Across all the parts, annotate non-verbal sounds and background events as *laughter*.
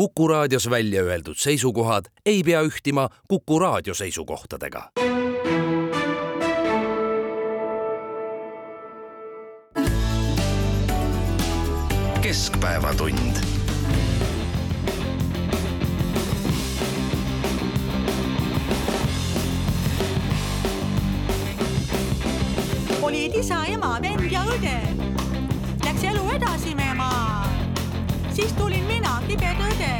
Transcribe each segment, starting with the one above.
Kuku raadios välja öeldud seisukohad ei pea ühtima Kuku raadio seisukohtadega. keskpäevatund olid isa, ema, vend ja õde. Läks elu edasi meie maa. Siis tulin mina, kibe tõde.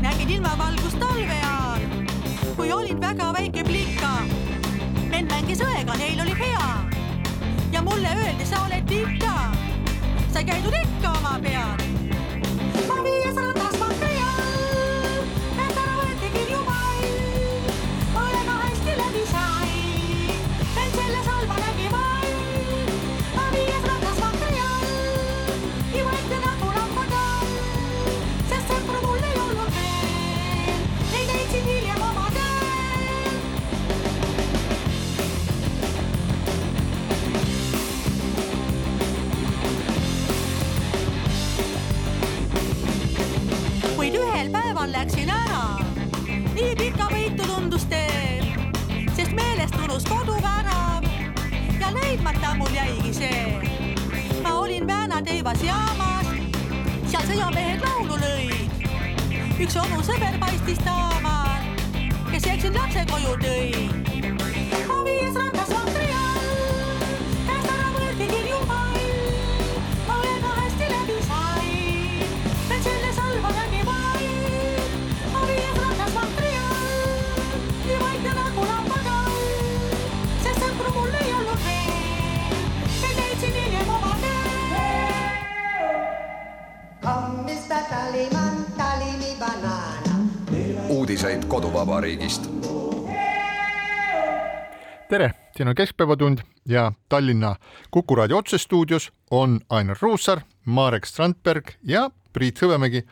nägin ilmavalgust talve ajal, kui olin väga väike plika. vend mängis õega, neil oli hea. ja mulle öeldi, sa oled ikka, sa käidud ikka oma peal. Päeval läksin ära. nii pikavõitu tundus tee, sest meelest unus koduvärav ja leidmata mul jäigi see. ma olin Vääna teivas jaamas, seal sõjamehed laulu lõid. üks onu sõber paistis taamal, kes eksin lapse koju tõi. Uudiseid koduvabariigist. tere, siin on Keskpäevatund ja Tallinna Kuku raadio otsestuudios on Ainar Ruussaar, Marek Strandberg ja Priit Hõbemägi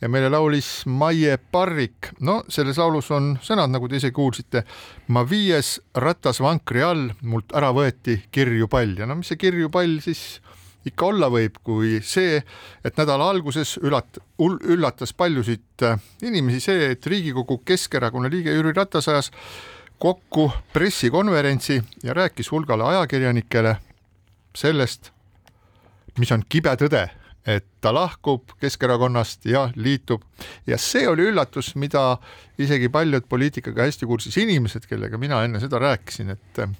ja meile laulis Maie Parrik. no selles laulus on sõnad, nagu te ise kuulsite. ma viies ratas vankri all, mult ära võeti kirju pall ja no mis see kirju pall siis ikka olla võib, kui see, et nädala alguses üllat-, üllatas paljusid äh, inimesi see, et Riigikogu Keskerakonna liige Jüri Ratas ajas kokku pressikonverentsi ja rääkis hulgale ajakirjanikele sellest, mis on kibe tõde, et ta lahkub Keskerakonnast ja liitub. Ja see oli üllatus, mida isegi paljud poliitikaga hästi kursis inimesed, kellega mina enne seda rääkisin, et äh,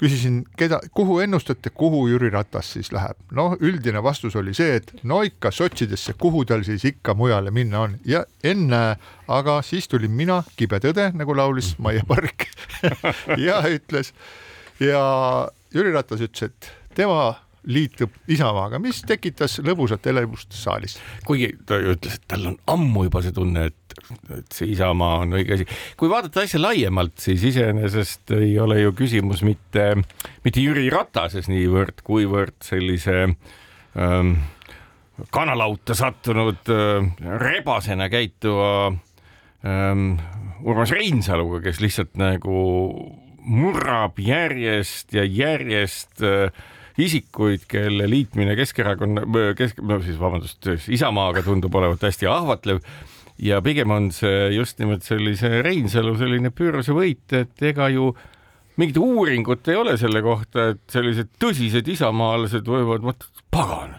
küsisin, keda, kuhu ennustate, kuhu Jüri Ratas siis läheb? noh, üldine vastus oli see, et no ikka sotsidesse, kuhu tal siis ikka mujale minna on. Ja ennäe, aga siis tulin mina, kibe tõde, nagu laulis Maie Park *laughs* ja ütles. Ja Jüri Ratas ütles, et tema liitub Isamaaga, mis tekitas lõbusat elevust saalis. kuigi ta ju ütles, et tal on ammu juba see tunne, et, et see Isamaa on õige asi. kui vaadata asja laiemalt, siis iseenesest ei ole ju küsimus mitte, mitte Jüri Ratases niivõrd, kuivõrd sellise ähm, kanalauta sattunud äh, rebasena käituva ähm, Urmas Reinsaluga, kes lihtsalt nagu murrab järjest ja järjest äh, isikuid, kelle liitmine Keskerakonna, kesk, no siis vabandust, Isamaaga tundub olevat hästi ahvatlev ja pigem on see just nimelt sellise Reinsalu selline pöörase võit, et ega ju mingit uuringut ei ole selle kohta, et sellised tõsised isamaalased võivad mõtelda, pagan,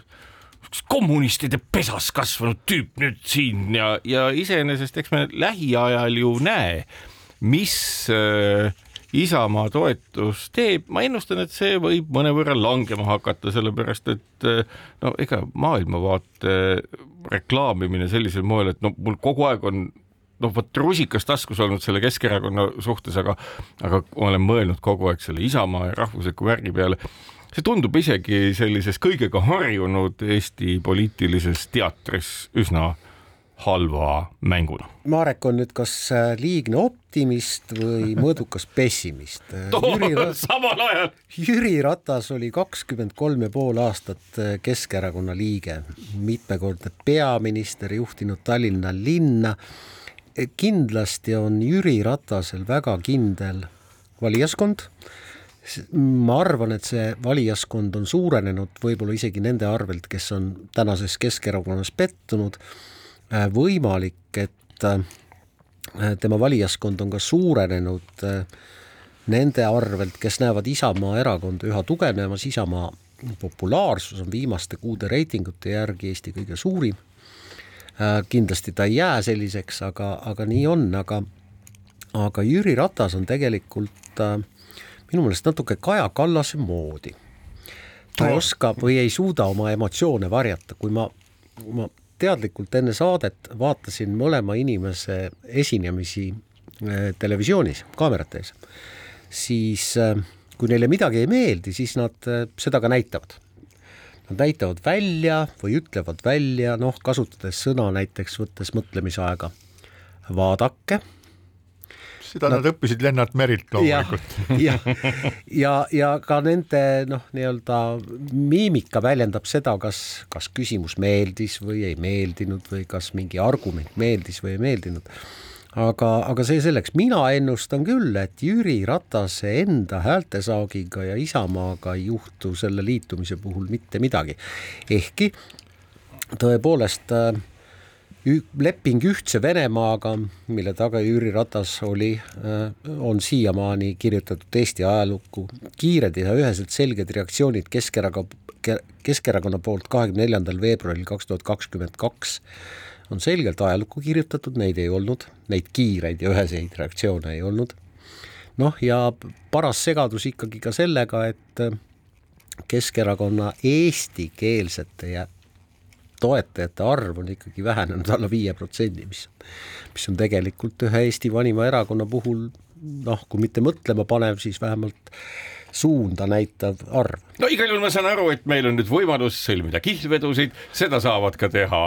üks kommunistide pesas kasvanud tüüp nüüd siin ja, ja iseenesest eks me lähiajal ju näe, mis äh, Isamaa toetus teeb, ma ennustan, et see võib mõnevõrra langema hakata, sellepärast et no ega maailmavaate reklaamimine sellisel moel, et no mul kogu aeg on noh, vot rusikas taskus olnud selle Keskerakonna suhtes, aga, aga ma olen mõelnud kogu aeg selle Isamaa ja rahvusliku värgi peale. see tundub isegi sellises kõigega harjunud Eesti poliitilises teatris üsna halva mänguna. Marek on nüüd kas äh, liigne optimist või *laughs* mõõdukas pessimist. Jüri, samal ajal. Jüri Ratas oli kakskümmend kolm ja pool aastat äh, Keskerakonna liige, mitmekordne peaminister, juhtinud Tallinna linna. kindlasti on Jüri Ratasel väga kindel valijaskond ma arvan, et see valijaskond on suurenenud võib-olla isegi nende arvelt, kes on tänases Keskerakonnas pettunud äh, võimalik, et äh, tema valijaskond on ka suurenenud nende arvelt, kes näevad Isamaa erakonda üha tugevnemas, Isamaa populaarsus on viimaste kuude reitingute järgi Eesti kõige suurim. kindlasti ta ei jää selliseks, aga, aga nii on, aga aga Jüri Ratas on tegelikult äh, minu meelest natuke Kaja Kallase moodi. ta ei oska või ei suuda oma emotsioone varjata, kui ma, ma teadlikult enne saadet vaatasin mõlema inimese esinemisi äh, televisioonis kaamerate ees, siis äh, kui neile midagi ei meeldi, siis nad seda ka näitavad. Nad näitavad välja või ütlevad välja, noh, kasutades sõna näiteks, võttes mõtlemisaega, vaadake seda nad, nad õppisid Lennart Merilt loomulikult. ja, ja, ja, ja ka nende noh, nii-öelda miimika väljendab seda, kas, kas küsimus meeldis või ei meeldinud või kas mingi argument meeldis või ei meeldinud aga, aga see selleks, mina ennustan küll, et Jüri Ratase enda häältesaagiga ja Isamaaga ei juhtu selle liitumise puhul mitte midagi. ehkki tõepoolest äh, leping Ühtse Venemaaga, mille taga Jüri Ratas oli, äh, on siiamaani kirjutatud Eesti ajalukku. kiired ja üheselt selged reaktsioonid Keskerakonna, Keskerakonna poolt kahekümne neljandal veebruaril kaks tuhat kakskümmend kaks on selgelt ajalukku kirjutatud, neid ei olnud, neid kiireid ja üheseid reaktsioone ei olnud. noh, ja paras segadus ikkagi ka sellega, et Keskerakonna eestikeelsete ja toetajate arv on ikkagi vähenenud alla viie protsendi, mis, mis on tegelikult ühe Eesti vanima erakonna puhul noh, kui mitte mõtlema panev, siis vähemalt suunda näitav arv. No igal juhul ma saan aru, et meil on nüüd võimalus sõlmida kihlvedusid, seda saavad ka teha,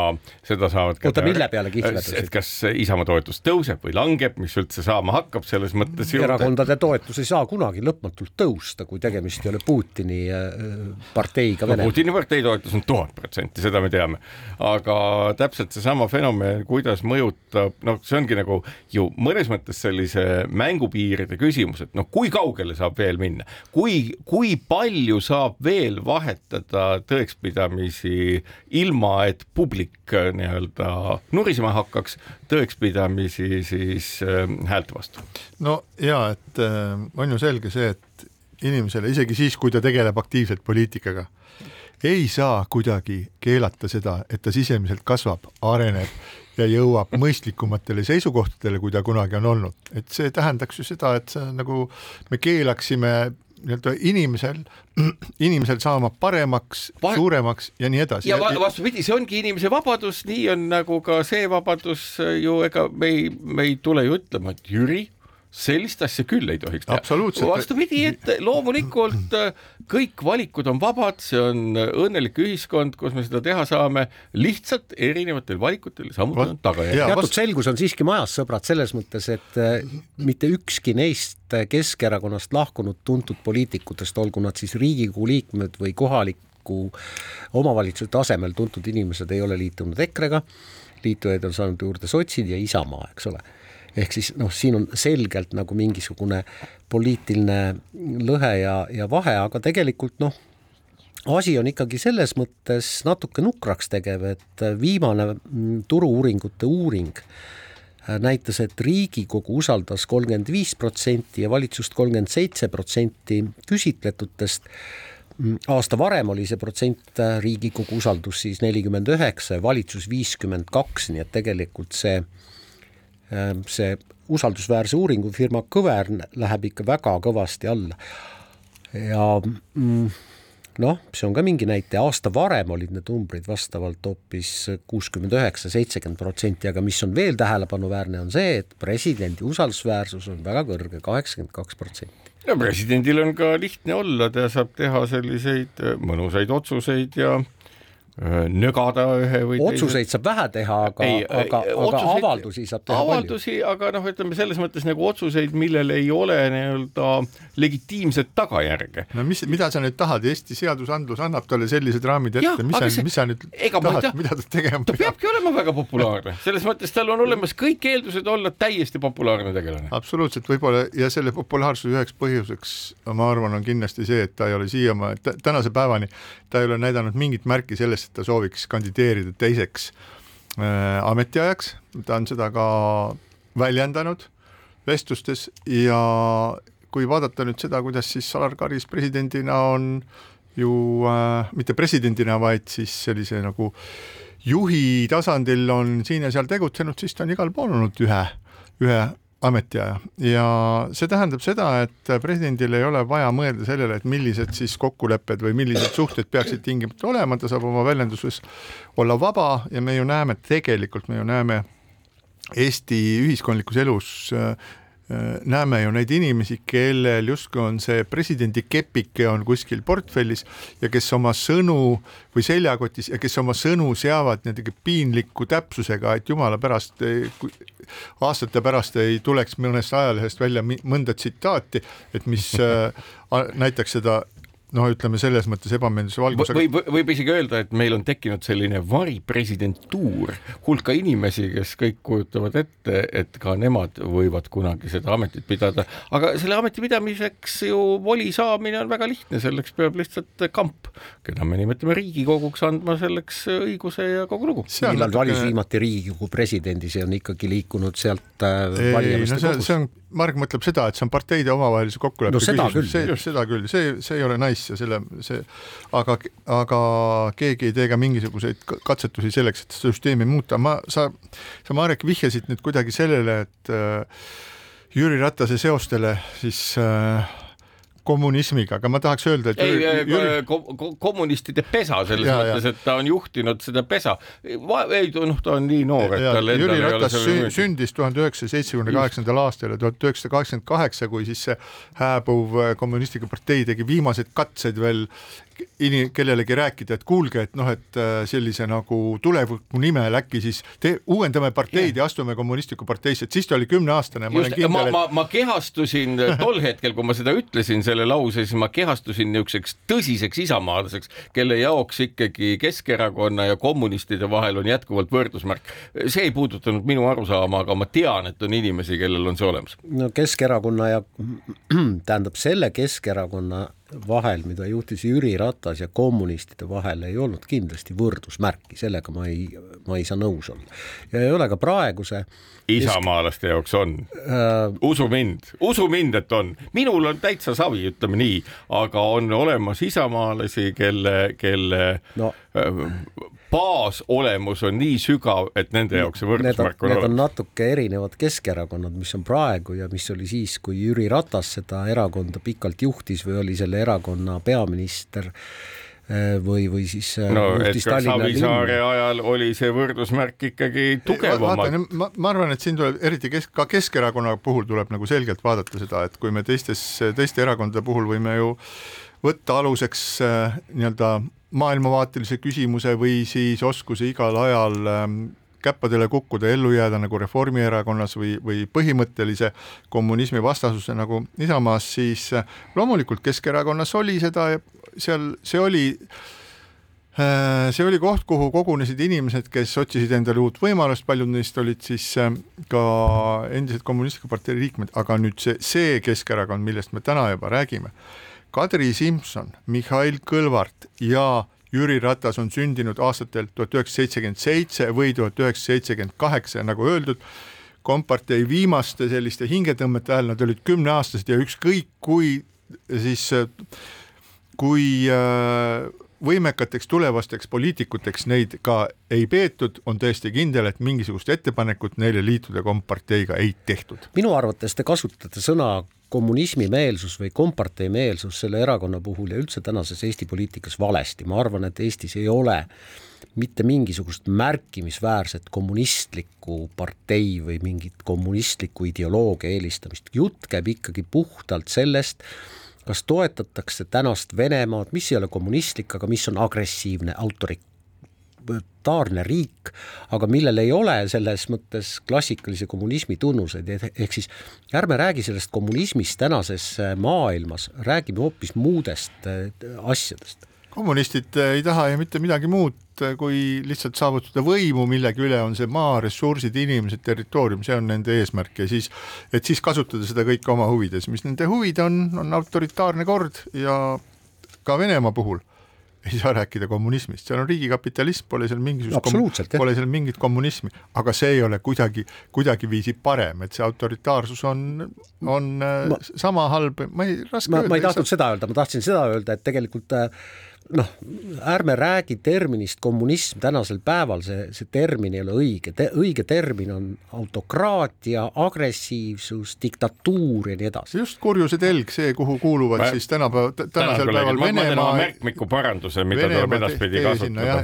seda saavad ka oota, mille peale kihlvedusid? et kas Isamaa toetus tõuseb või langeb, mis üldse saama hakkab, selles mõttes erakondade toetus ei saa kunagi lõpmatult tõusta, kui tegemist ei ole Putini äh, parteiga no. Putini partei toetus on tuhat protsenti, seda me teame. aga täpselt seesama fenomen, kuidas mõjutab, noh, see ongi nagu ju mõnes mõttes sellise mängupiiride küsimus, et noh, kui kaugele saab veel minna kui, kui palju saab veel vahetada tõekspidamisi ilma, et publik äh, nii-öelda nurisema hakkaks, tõekspidamisi siis äh, häälte vastu? no ja et äh, on ju selge see, et inimesele isegi siis, kui ta tegeleb aktiivselt poliitikaga, ei saa kuidagi keelata seda, et ta sisemiselt kasvab, areneb ja jõuab mõistlikumatele seisukohtadele, kui ta kunagi on olnud, et see tähendaks ju seda, et see nagu me keelaksime nii-öelda inimesel, *clears throat* inimesel saama paremaks Vahe..., suuremaks ja nii edasi. ja vastupidi, see ongi inimese vabadus, nii on nagu ka see vabadus ju, ega me ei, me ei tule ju ütlema, et Jüri sellist asja küll ei tohiks teha. vastupidi, et loomulikult äh, kõik valikud on vabad, see on õnnelik ühiskond, kus me seda teha saame, lihtsalt erinevatel valikutel samuti on tagajärjed. teatud vast... selgus on siiski majas, sõbrad, selles mõttes, et äh, mitte ükski neist Keskerakonnast lahkunud tuntud poliitikutest, olgu nad siis Riigikogu liikmed või kohaliku omavalitsuse tasemel tuntud inimesed, ei ole liitunud EKRE-ga, liitujaid on saanud juurde sotsid ja Isamaa, eks ole ehk siis noh, siin on selgelt nagu mingisugune poliitiline lõhe ja, ja vahe, aga tegelikult noh, asi on ikkagi selles mõttes natuke nukraks tegev, et viimane mm, turu-uuringute uuring näitas, et Riigikogu usaldas kolmkümmend viis protsenti ja valitsust kolmkümmend seitse protsenti küsitletutest. Mm, aasta varem oli see protsent Riigikogu usaldus siis nelikümmend üheksa ja valitsus viiskümmend kaks, nii et tegelikult see Ehm, see usaldusväärse uuringufirma Kõver läheb ikka väga kõvasti alla. ja mm, noh, see on ka mingi näite, aasta varem olid need numbrid vastavalt hoopis kuuskümmend üheksa, seitsekümmend protsenti, aga mis on veel tähelepanuväärne, on see, et presidendi usaldusväärsus on väga kõrge, kaheksakümmend kaks protsenti. no presidendil on ka lihtne olla, ta saab teha selliseid mõnusaid otsuseid ja Äh, nögada ühe või otsuseid teise. saab vähe teha, aga, aga, aga avaldusi saab teha avaldusi, palju. aga noh, ütleme selles mõttes nagu otsuseid, millel ei ole nii-öelda legitiimset tagajärge. no mis, mida sa nüüd tahad, Eesti seadusandlus annab talle sellised raamid ette, mis sa, mis sa nüüd tahad, mida ta tegema peab? ta peabki olema väga populaarne, selles mõttes tal on olemas kõik eeldused olla täiesti populaarne tegelane. absoluutselt, võib-olla ja selle populaarsuse üheks põhjuseks ma arvan, on kindlasti see, et ta ei ole siiamaani, tänase päevani ta ei ole näidanud mingit märki sellest, et ta sooviks kandideerida teiseks äh, ametiajaks, ta on seda ka väljendanud vestlustes ja kui vaadata nüüd seda, kuidas siis Alar Karis presidendina on ju äh, mitte presidendina, vaid siis sellise nagu juhi tasandil on siin ja seal tegutsenud, siis ta on igal pool olnud ühe, ühe ametiaja. Ja see tähendab seda, et presidendil ei ole vaja mõelda sellele, et millised siis kokkulepped või millised suhted peaksid tingimata olema, ta saab oma väljenduses olla vaba ja me ju näeme, tegelikult me ju näeme Eesti ühiskondlikus elus näeme ju neid inimesi, kellel justkui on see presidendi kepike on kuskil portfellis ja kes oma sõnu või seljakotis ja kes oma sõnu seavad niimoodi piinliku täpsusega, et jumala pärast aastate pärast ei tuleks mõnest ajalehest välja mõnda tsitaati, et mis äh, näitaks seda noh, ütleme selles mõttes ebameeldise valgusega. võib, võib isegi öelda, et meil on tekkinud selline varipresidentuur, hulka inimesi, kes kõik kujutavad ette, et ka nemad võivad kunagi seda ametit pidada, aga selle ameti pidamiseks ju voli saamine on väga lihtne, selleks peab lihtsalt kamp, keda me nimetame Riigikoguks, andma selleks õiguse ja kogu lugu. millal valis viimati Riigikogu presidendi, see on ikkagi liikunud sealt äh, valimiste no, kogust. see on, Marg mõtleb seda, et see on parteide omavahelise kokkuleppe no, küsimus, see, seda küll, see, see ei ole nice asja, selle, see, aga, aga keegi ei tee ka mingisuguseid katsetusi selleks, et süsteemi muuta, ma, sa, sa, Marek, vihjasid nüüd kuidagi sellele, et äh, Jüri Ratase seostele siis äh, kommunismiga, aga ma tahaks öelda, et ei Jüri... Jüri... Kom, kommunistide pesa selles ja, mõttes, et ta on juhtinud seda pesa. ei, noh, ta on nii noor, et tal endal Jüri Ratas sü sündis tuhande üheksasaja seitsmekümne kaheksandal aastal ja tuhat üheksasada kaheksakümmend kaheksa, kui siis see hääbuv kommunistlik partei tegi viimased katsed veel in-, kellelegi rääkida, et kuulge, et noh, et äh, sellise nagu tuleviku nimel äkki siis te, uuendame parteid yeah. ja astume kommunistlikku parteisse, et siis ta oli kümneaastane. ma, ma, ma, ma kehastusin *laughs* tol hetkel, kui ma seda ütlesin, selle lause, siis ma kehastusin niisuguseks tõsiseks isamaalaseks, kelle jaoks ikkagi Keskerakonna ja kommunistide vahel on jätkuvalt võrdusmärk. see ei puudutanud minu arusaama, aga ma tean, et on inimesi, kellel on see olemas. no Keskerakonna ja *clears throat* tähendab selle Keskerakonna vahel, mida juhtis Jüri Ratas ja kommunistide vahel, ei olnud kindlasti võrdusmärki, sellega ma ei, ma ei saa nõus olla. ja ei ole ka praeguse isamaalaste jaoks on äh,. usu mind, usu mind, et on. minul on täitsa savi, ütleme nii, aga on olemas isamaalasi, kelle, kelle no. äh, baasolemus on nii sügav, et nende jaoks see võrdusmärk on olemas. Need on natuke erinevad Keskerakonnad, mis on praegu ja mis oli siis, kui Jüri Ratas seda erakonda pikalt juhtis või oli selle erakonna peaminister eh, või, või siis eh, no Edgar Savisaare ajal oli see võrdusmärk ikkagi tugevam. Ma, ma arvan, et siin tuleb eriti kesk, ka Keskerakonna puhul tuleb nagu selgelt vaadata seda, et kui me teistes, teiste erakondade puhul võime ju võtta aluseks äh, nii-öelda maailmavaatelise küsimuse või siis oskuse igal ajal ähm, käppadele kukkuda, ellu jääda nagu Reformierakonnas või, või põhimõttelise kommunismi vastasuse nagu Isamaas, siis äh, loomulikult Keskerakonnas oli seda, seal see oli äh, see oli koht, kuhu kogunesid inimesed, kes otsisid endale uut võimalust, paljud neist olid siis äh, ka endised kommunistliku partei liikmed, aga nüüd see, see Keskerakond, millest me täna juba räägime Kadri Simson, Mihhail Kõlvart ja Jüri Ratas on sündinud aastatel tuhat üheksasada seitsekümmend seitse või tuhat üheksasada seitsekümmend kaheksa, nagu öeldud, kompartei viimaste selliste hingetõmmete ajal nad olid kümneaastased ja ükskõik kui siis, kui äh, võimekateks tulevasteks poliitikuteks neid ka ei peetud, on täiesti kindel, et mingisugust ettepanekut neile liituda komparteiga ei tehtud. minu arvates te kasutate sõna kommunismimeelsus või komparteimeelsus selle erakonna puhul ja üldse tänases Eesti poliitikas valesti, ma arvan, et Eestis ei ole mitte mingisugust märkimisväärset kommunistlikku partei või mingit kommunistlikku ideoloogia eelistamist, jutt käib ikkagi puhtalt sellest, kas toetatakse tänast Venemaad, mis ei ole kommunistlik, aga mis on agressiivne, autorit-, totalitaarne riik, aga millel ei ole selles mõttes klassikalise kommunismi tunnuseid, ehk siis ärme räägi sellest kommunismist tänases maailmas, räägime hoopis muudest äh, asjadest. Kommunistid äh, ei taha ju mitte midagi muud, äh, kui lihtsalt saavutada võimu millegi üle, on see maa, ressursid, inimesed, territoorium, see on nende eesmärk. Ja siis, et siis kasutada seda kõike oma huvides, mis nende huvid on, on autoritaarne kord ja ka Venemaa puhul ei saa rääkida kommunismist, seal on riigikapitalism, pole seal mingisugust pole seal mingit kommunismi, aga see ei ole kuidagi, kuidagiviisi parem, et see autoritaarsus on, on ma, Ma- sama halb, ma ei, raske ma, öelda. ma ei tahtnud seda öelda, ma tahtsin seda öelda, et tegelikult äh, noh, ärme räägi terminist kommunism tänasel päeval, see, see termin ei ole õige Te,, õige termin on autokraatia, agressiivsus, diktatuur ja nii edasi. just kurjuse telg, see, kuhu kuuluvad Ma- siis tänapäeval, tänasel päeval Venemaa märkmiku paranduse, mida tuleb edaspidi kasutada.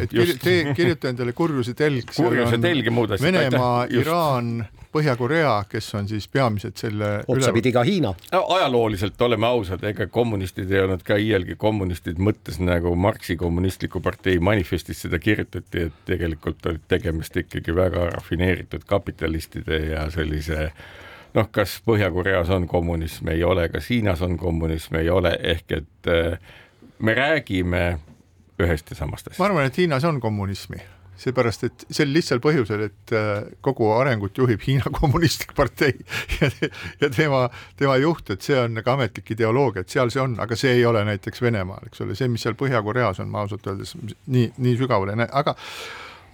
kirjuta endale kurjuse telg. Kurjuse telg ja muud asjad, Venemaa. Iraan, Põhja-Korea, kes on siis peamised selle otsapidi ka Hiina. no ajalooliselt oleme ausad, ega kommunistid ei olnud ka iialgi kommunistid mõttes nagu Marxi kommunistliku partei manifestis seda kirjutati, et tegelikult olid tegemist ikkagi väga rafineeritud kapitalistide ja sellise noh, kas Põhja-Koreas on kommunism, ei ole, kas Hiinas on kommunism, ei ole, ehk et äh, me räägime ühest ja samast ma asjast. arvan, et Hiinas on kommunismi, seepärast et sel lihtsal põhjusel, et äh, kogu arengut juhib Hiina *laughs* Kommunistlik Partei ja, ja tema, tema juht, et see on nagu ametlik ideoloogia, et seal see on, aga see ei ole näiteks Venemaal, eks ole, see, mis seal Põhja-Koreas on, ma ausalt öeldes nii, nii sügavale ei näe, aga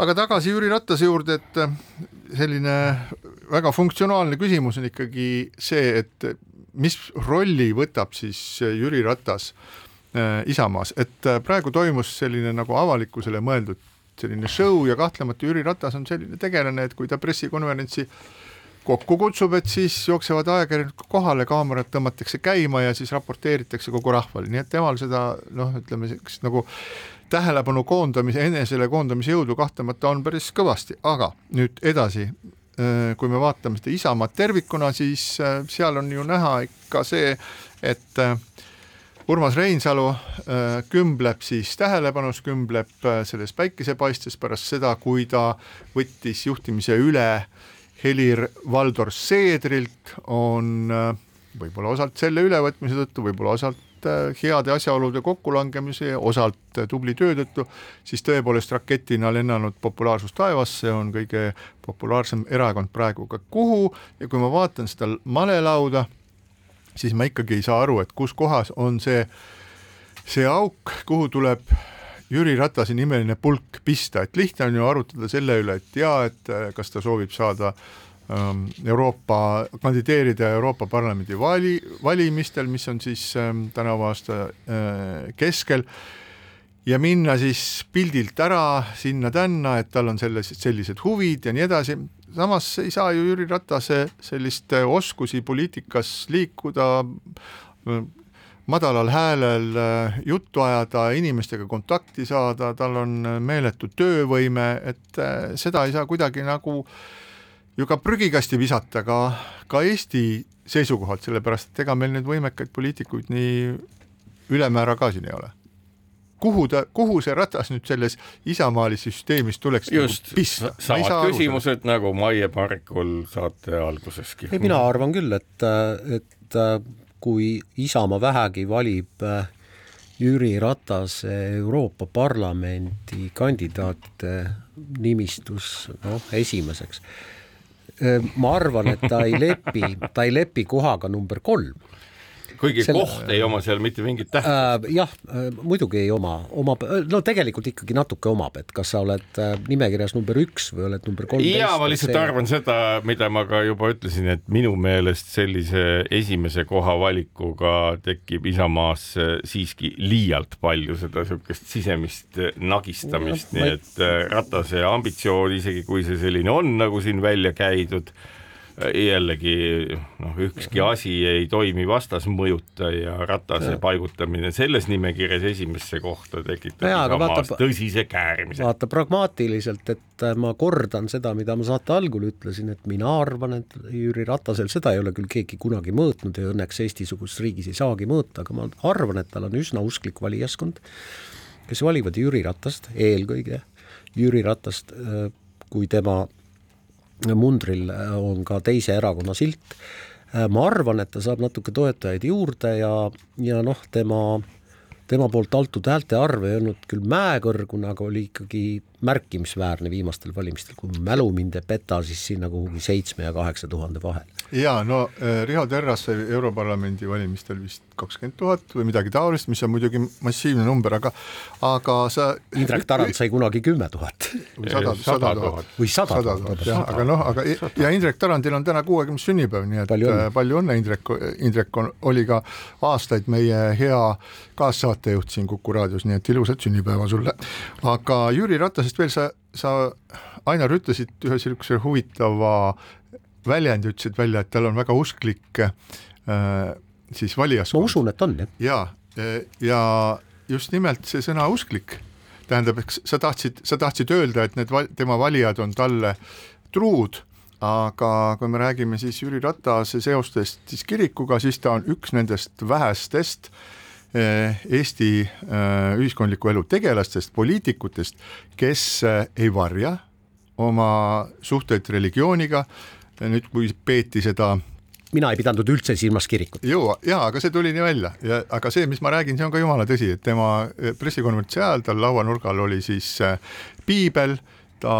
aga tagasi Jüri Ratase juurde, et äh, selline väga funktsionaalne küsimus on ikkagi see, et mis rolli võtab siis Jüri Ratas äh, Isamaas, et praegu toimus selline nagu avalikkusele mõeldud selline show ja kahtlemata Jüri Ratas on selline tegelane, et kui ta pressikonverentsi kokku kutsub, et siis jooksevad ajakirjanikud kohale, kaamerad tõmmatakse käima ja siis raporteeritakse kogu rahvale, nii et temal seda noh, ütleme sellist nagu tähelepanu koondamise, enesele koondamise jõudu kahtlemata on päris kõvasti, aga nüüd edasi, kui me vaatame seda Isamaad tervikuna, siis äh, seal on ju näha ikka see, et äh, Urmas Reinsalu äh, kümbleb siis tähelepanus, kümbleb äh, selles päikesepaistes pärast seda, kui ta võttis juhtimise üle Helir-Valdor Seedrilt, on äh, võib-olla osalt selle ülevõtmise tõttu, võib-olla osalt heade asjaolude kokkulangemise, osalt tubli töö tõttu, siis tõepoolest raketina lennanud populaarsus taevasse on kõige populaarsem erakond praegu ka kuhu. Ja kui ma vaatan seda malelauda, siis ma ikkagi ei saa aru, et kus kohas on see, see auk, kuhu tuleb Jüri Ratase nimeline pulk pista, et lihtne on ju arutada selle üle, et jaa, et äh, kas ta soovib saada ähm, Euroopa, kandideerida Euroopa Parlamendi vali, valimistel, mis on siis ähm, tänavu aasta äh, keskel, ja minna siis pildilt ära sinna-tänna, et tal on selles, sellised huvid ja nii edasi, samas ei saa ju Jüri Ratase sellist oskusi poliitikas liikuda, madalal häälel äh, juttu ajada, inimestega kontakti saada, tal on äh, meeletu töövõime, et äh, seda ei saa kuidagi nagu ju ka prügikasti visata ka, ka Eesti seisukohalt, sellepärast et ega meil neid võimekaid poliitikuid nii ülemäära ka siin ei ole. Kuhu ta, kuhu see ratas nüüd selles isamaalises süsteemis tuleks just nagu pista? samad küsimused nagu Maie Parikul saate alguseski. ei, mina arvan küll, et, et kui Isamaa vähegi valib äh, Jüri Ratase Euroopa Parlamendi kandidaatide nimistus noh, esimeseks. ma arvan, et ta ei lepi, ta ei lepi kohaga number kolm kuigi Selle- koht ei oma seal mitte mingit tähtsust äh,. jah äh,, muidugi ei oma, omab, no tegelikult ikkagi natuke omab, et kas sa oled äh, nimekirjas number üks või oled number kolmteist. ja ma lihtsalt see... arvan seda, mida ma ka juba ütlesin, et minu meelest sellise esimese koha valikuga tekib Isamaas siiski liialt palju seda niisugust sisemist nagistamist, No, nii et äh, Ratase ambitsioon, isegi kui see selline on, nagu siin välja käidud, jällegi noh, ükski asi ei toimi vastasmõjuta ja Ratase paigutamine selles nimekirjas esimesse kohta tekitab Jaa, aga Isamaas vaata- tõsise käärimise. vaata pragmaatiliselt, et äh, ma kordan seda, mida ma saate algul ütlesin, et mina arvan, et Jüri Ratasel seda ei ole küll keegi kunagi mõõtnud ja õnneks Eesti-suguses riigis ei saagi mõõta, aga ma arvan, et tal on üsna usklik valijaskond, kes valivad Jüri Ratast eelkõige, Jüri Ratast, kui tema mundril äh, on ka teise erakonna silt. ma arvan, et ta saab natuke toetajaid juurde ja, ja noh, tema tema poolt antud häälte arv ei olnud küll mäekõrgune, aga oli ikkagi märkimisväärne viimastel valimistel, kui mälu mind ei peta, siis sinna kuhugi seitsme ja kaheksa tuhande vahel. Ja no äh, Riho Terras sai Europarlamendi valimistel vist kakskümmend tuhat või midagi taolist, mis on muidugi massiivne number, aga aga sa Indrek Tarand sai kunagi kümme tuhat. või sada, sada tuhat. või sada tuhat, jah, aga noh, aga ja Indrek Tarandil on täna kuuekümnes sünnipäev, nii et palju õnne, palju õnne, Indrek, Indrek on, oli ka aastaid meie hea kaassaatejuht siin Kuku raadios, nii et ilusat sünnipäeva sulle. aga Jüri Ratasest veel sa, sa Ainar ütlesid ühe niisuguse huvitava väljendi, ütlesid välja, et tal on väga usklik äh, siis valijaskond. ma usun, et on jah. ja, ja just nimelt see sõna usklik tähendab, eks sa tahtsid, sa tahtsid öelda, et need val, tema valijad on talle truud, aga kui me räägime siis Jüri Ratase seostest siis kirikuga, siis ta on üks nendest vähestest eh, Eesti eh, ühiskondliku elu tegelastest, poliitikutest, kes ei varja oma suhteid religiooniga, nüüd kui peeti seda mina ei pidanud üldse silmas kirikut. ju, jaa, aga see tuli nii välja ja aga see, mis ma räägin, see on ka jumala tõsi, et tema eh, pressikonverentsi ajal tal lauanurgal oli siis eh, piibel, ta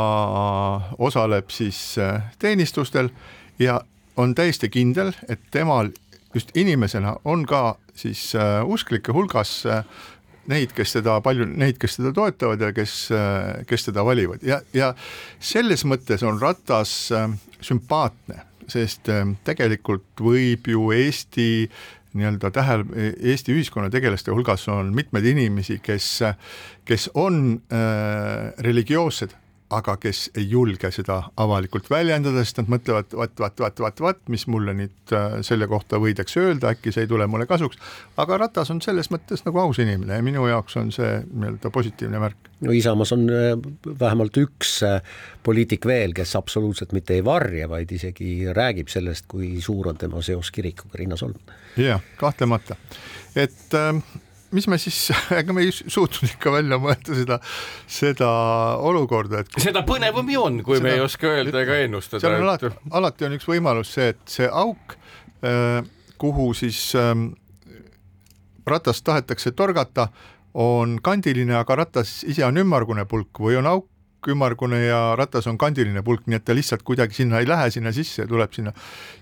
osaleb siis eh, teenistustel ja on täiesti kindel, et temal just inimesena on ka siis usklike hulgas neid, kes teda palju, neid, kes teda toetavad ja kes, kes teda valivad ja, ja selles mõttes on Ratas sümpaatne sest ähm, tegelikult võib ju Eesti nii-öelda tähel-, Eesti ühiskonna tegelaste hulgas on mitmeid inimesi, kes, kes on äh, religioossed, aga kes ei julge seda avalikult väljendada, sest nad mõtlevad, vaat, vaat, vaat, vaat, vaat, mis mulle nüüd äh, selle kohta võidakse öelda, äkki see ei tule mulle kasuks. aga Ratas on selles mõttes nagu aus inimene ja minu jaoks on see nii-öelda positiivne märk. no Isamaas on äh, vähemalt üks äh, poliitik veel, kes absoluutselt mitte ei varja, vaid isegi räägib sellest, kui suur on tema seos kirikuga, Riina Solm. jah, kahtlemata, et äh, mis me siis, *laughs* ega me ei suutnud ikka välja mõelda seda, seda olukorda, et kui... seda põnevam ju on, kui seda, me ei oska öelda ega ennustada. seal on alati, alati on üks võimalus see, et see auk, äh, kuhu siis ähm, ratast tahetakse torgata, on kandiline, aga ratas ise on ümmargune pulk või on auk, ümmargune ja ratas on kandiline pulk, nii et ta lihtsalt kuidagi sinna ei lähe sinna sisse, tuleb sinna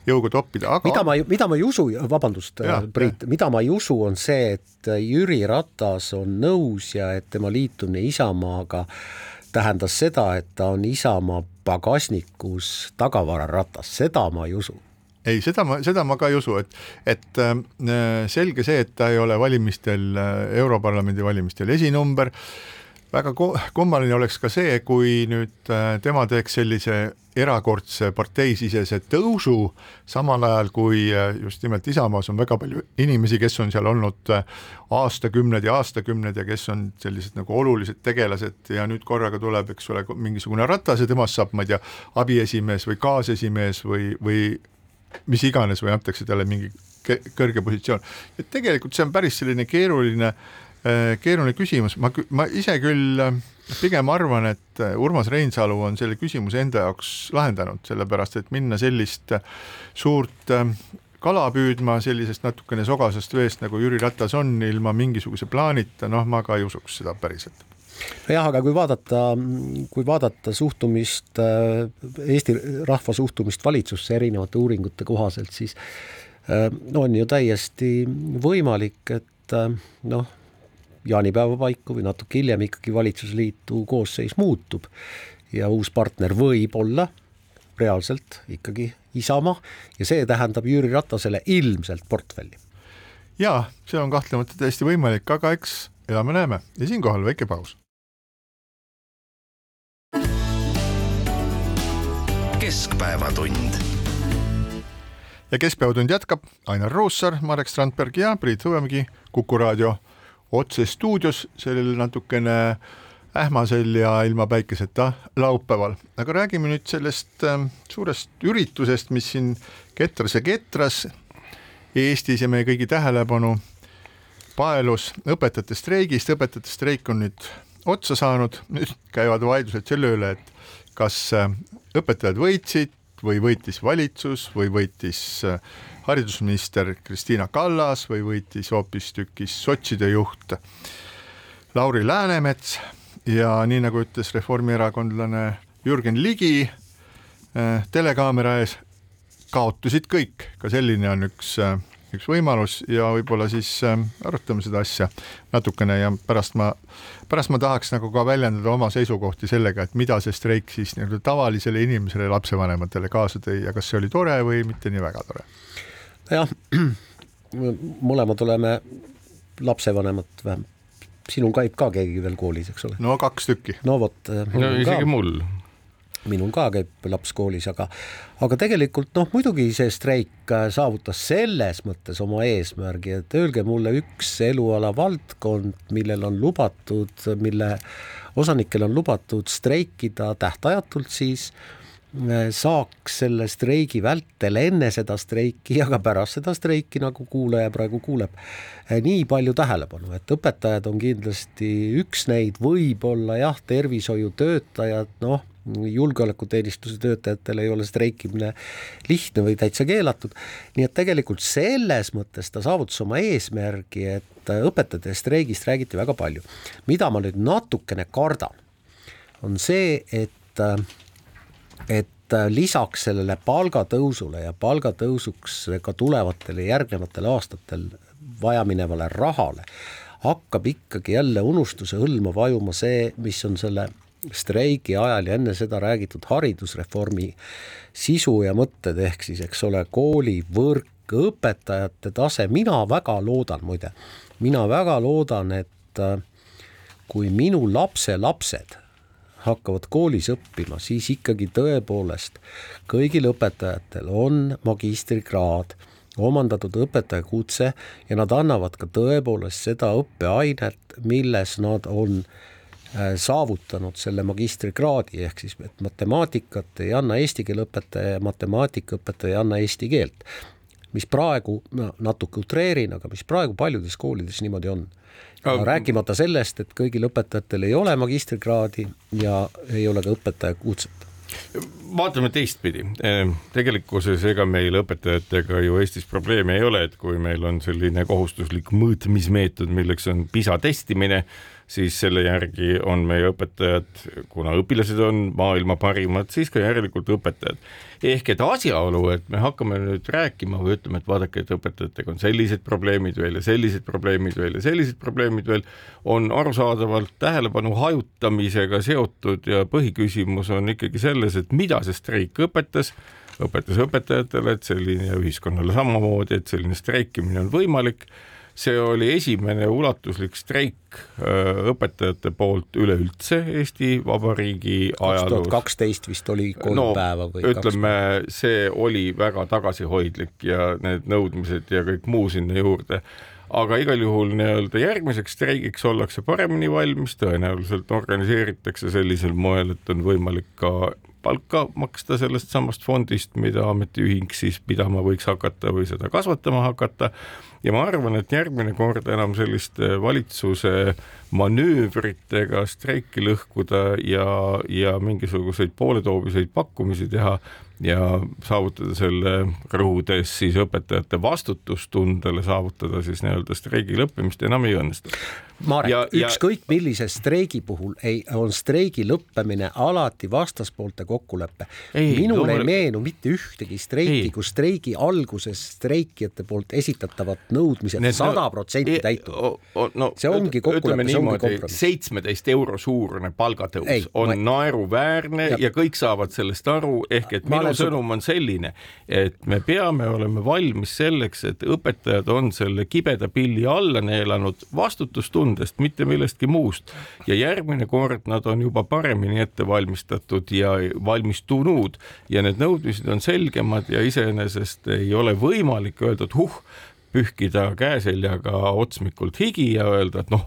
jõuga toppida, aga mida ma, mida ma ei usu, vabandust, Priit, mida ma ei usu, on see, et Jüri Ratas on nõus ja et tema liitumine Isamaaga tähendas seda, et ta on Isamaa pagasnikus tagavararatas, seda ma ei usu. Ei, seda ma, seda ma ka ei usu, et, et äh, selge see, et ta ei ole valimistel äh,, Europarlamendi valimistel esinumber. äh,, väga kummaline oleks ka see, kui nüüd äh, tema teeks sellise erakordse parteisisese tõusu, samal ajal kui äh, just nimelt Isamaas on väga palju inimesi, kes on seal olnud äh, aastakümneid ja aastakümneid ja kes on sellised nagu olulised tegelased ja nüüd korraga tuleb, eks ole, mingisugune Ratas ja temast saab, ma ei tea, abiesimees või kaasesimees või, või mis iganes või antakse talle mingi kõrge positsioon. et tegelikult see on päris selline keeruline Äh, keeruline küsimus, ma, ma ise küll äh, pigem arvan, et äh, Urmas Reinsalu on selle küsimuse enda jaoks lahendanud, sellepärast et minna sellist suurt kala püüdma sellisest natukene sogasest veest, nagu Jüri Ratas on, ilma mingisuguse plaanita, noh, ma ka ei usuks seda päriselt. Nojah, aga kui vaadata, kui vaadata suhtumist, Eesti rahva suhtumist valitsusse erinevate uuringute kohaselt, siis on ju täiesti võimalik, et noh, jaanipäeva paiku või natuke hiljem ikkagi valitsusliitu koosseis muutub ja uus partner võib olla reaalselt ikkagi Isamaa ja see tähendab Jüri Ratasele ilmselt portfelli. jaa, see on kahtlemata täiesti võimalik, aga eks elame-näeme ja siinkohal väike paus. keskpäevatund ja Keskpäevatund jätkab Ainar Ruussaar, Marek Strandberg ja Priit Hõbemägi Kuku raadio otsestuudios sellel natukene ähmasel ja ilma päikeseta laupäeval, aga räägime nüüd sellest äh, suurest üritusest, mis siin ketras ja ketras Eestis ja meie kõigi tähelepanu paelus õpetajate streigist, õpetajate streik on nüüd otsa saanud, nüüd käivad vaidlused selle üle, et kas äh, õpetajad võitsid või võitis valitsus või võitis äh, haridusminister Kristiina Kallas või võitis hoopistükkis sotside juht Lauri Läänemets ja nii nagu ütles reformierakondlane Jürgen Ligi äh, telekaamera ees, kaotasid kõik, ka selline on üks äh, üks võimalus ja võib-olla siis äh, arutame seda asja natukene ja pärast ma, pärast ma tahaks nagu ka väljendada oma seisukohti sellega, et mida see streik siis nii-öelda tavalisele inimesele, lapsevanematele kaasa tõi ja kas see oli tore või mitte nii väga tore? jah, mõlemad oleme lapsevanemad, vähemalt sinul käib ka keegi veel koolis, eks ole? no kaks tükki. no vot. no isegi ka. mul minul ka käib laps koolis, aga, aga tegelikult noh, muidugi see streik äh, saavutas selles mõttes oma eesmärgi, et öelge mulle üks eluala valdkond, millel on lubatud, mille osanikel on lubatud streikida tähtajatult, siis äh, saaks selle streigi vältel enne seda streiki ja ka pärast seda streiki, nagu kuulaja praegu kuuleb, äh, nii palju tähelepanu, et õpetajad on kindlasti üks neid, võib-olla jah, tervishoiutöötajad, noh julgeolekuteenistuse töötajatel ei ole streikimine lihtne või täitsa keelatud. nii et tegelikult selles mõttes ta saavutas oma eesmärgi, et õpetajate streigist räägiti väga palju. mida ma nüüd natukene kardan, on see, et, et lisaks sellele palgatõusule ja palgatõusuks ka tulevatel ja järgnevatel aastatel vajaminevale rahale hakkab ikkagi jälle unustuse hõlma vajuma see, mis on selle streigi ajal ja enne seda räägitud haridusreformi sisu ja mõtted, ehk siis eks ole, koolivõrk, õpetajate tase, mina väga loodan muide, mina väga loodan, et äh, kui minu lapselapsed hakkavad koolis õppima, siis ikkagi tõepoolest kõigil õpetajatel on magistrikraad, omandatud õpetajakutse ja nad annavad ka tõepoolest seda õppeainet, milles nad on äh, saavutanud selle magistrikraadi, ehk siis et matemaatikat ei anna eesti keele õpetaja ja matemaatikaõpetaja ei anna eesti keelt. mis praegu, ma natuke utreerin, aga mis praegu paljudes koolides niimoodi on. rääkimata sellest, et kõigil õpetajatel ei ole magistrikraadi ja ei ole ka õpetaja kutset vaatame teistpidi, ehm, tegelikkuses ega meil õpetajatega ju Eestis probleeme ei ole, et kui meil on selline kohustuslik mõõtmismeetod, milleks on PISA testimine siis selle järgi on meie õpetajad, kuna õpilased on maailma parimad, siis ka järelikult õpetajad. ehk et asjaolu, et me hakkame nüüd rääkima või ütleme, et vaadake, et õpetajatega on sellised probleemid veel ja sellised probleemid veel ja sellised probleemid veel, on arusaadavalt tähelepanu hajutamisega seotud ja põhiküsimus on ikkagi selles, et mida see streik õpetas õpetas õpetajatele, et selline ja ühiskonnale samamoodi, et selline streikimine on võimalik see oli esimene ulatuslik streik äh, õpetajate poolt üleüldse Eesti Vabariigi ajaloos. kaksteist vist oli kolm no, päeva või ütleme, see oli väga tagasihoidlik ja need nõudmised ja kõik muu sinna juurde. Aga igal juhul nii-öelda järgmiseks streigiks ollakse paremini valmis, tõenäoliselt organiseeritakse sellisel moel, et on võimalik ka palka maksta sellest samast fondist, mida ametiühing siis pidama võiks hakata või seda kasvatama hakata ja ma arvan, et järgmine kord enam selliste valitsuse manöövritega streiki lõhkuda ja, ja mingisuguseid pooletoobiseid pakkumisi teha ja saavutada selle, rõhudes siis õpetajate vastutustundele, saavutada siis nii-öelda streigi lõppemist enam ei õnnestu. Marek, ükskõik millise streigi puhul ei, on streigi lõppemine alati vastaspoolte kokkulepe. minule loomulik... ei meenu mitte ühtegi streiki, kus streigi alguses streikijate poolt esitatavad nõudmised sada protsenti täituvad. No, see ongi kokkulepe, see ongi kompromiss. seitsmeteist euro suurune palgatõus ei, on ma... naeruväärne ja... ja kõik saavad sellest aru, ehk et minu sõnum on selline, et me peame olema valmis selleks, et õpetajad on selle kibeda pilli alla neelanud vastutustundlikult tundest, mitte millestki muust. ja järgmine kord nad on juba paremini ette valmistatud ja valmistunud ja need nõudmised on selgemad ja iseenesest ei ole võimalik öelda, et huh, pühkida käeseljaga otsmikult higi ja öelda, et noh,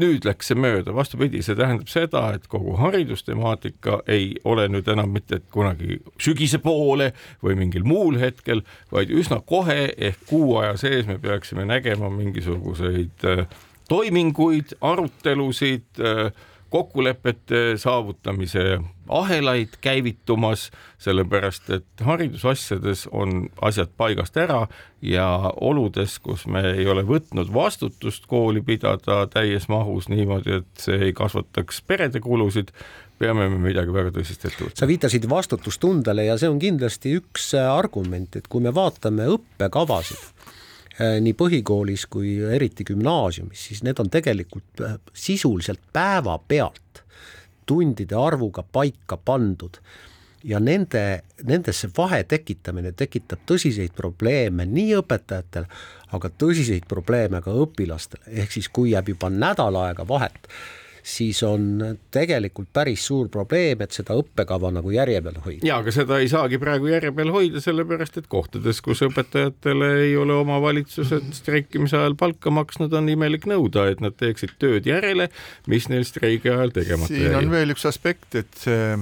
nüüd läks see mööda, vastupidi, see tähendab seda, et kogu haridustemaatika ei ole nüüd enam mitte kunagi sügise poole või mingil muul hetkel, vaid üsna kohe ehk kuu aja sees me peaksime nägema mingisuguseid äh, toiminguid, arutelusid, äh, kokkulepete saavutamise ahelaid käivitumas, sellepärast et haridusasjades on asjad paigast ära ja oludes, kus me ei ole võtnud vastutust kooli pidada täies mahus niimoodi, et see ei kasvataks perede kulusid, peame me midagi väga tõsist ette võtma. sa viitasid vastutustundele ja see on kindlasti üks argument, et kui me vaatame õppekavasid, nii põhikoolis kui eriti gümnaasiumis, siis need on tegelikult äh, sisuliselt päevapealt tundide arvuga paika pandud. Ja nende, nendesse vahe tekitamine tekitab tõsiseid probleeme nii õpetajatele, aga tõsiseid probleeme ka õpilastele, ehk siis kui jääb juba nädal aega vahet siis on tegelikult päris suur probleem, et seda õppekava nagu järje peal hoida. ja aga seda ei saagi praegu järje peal hoida, sellepärast et kohtades, kus õpetajatele ei ole omavalitsused streikimise ajal palka maksnud, on imelik nõuda, et nad teeksid tööd järele, mis neil streigi ajal tegemata jäi. siin on veel üks aspekt, et see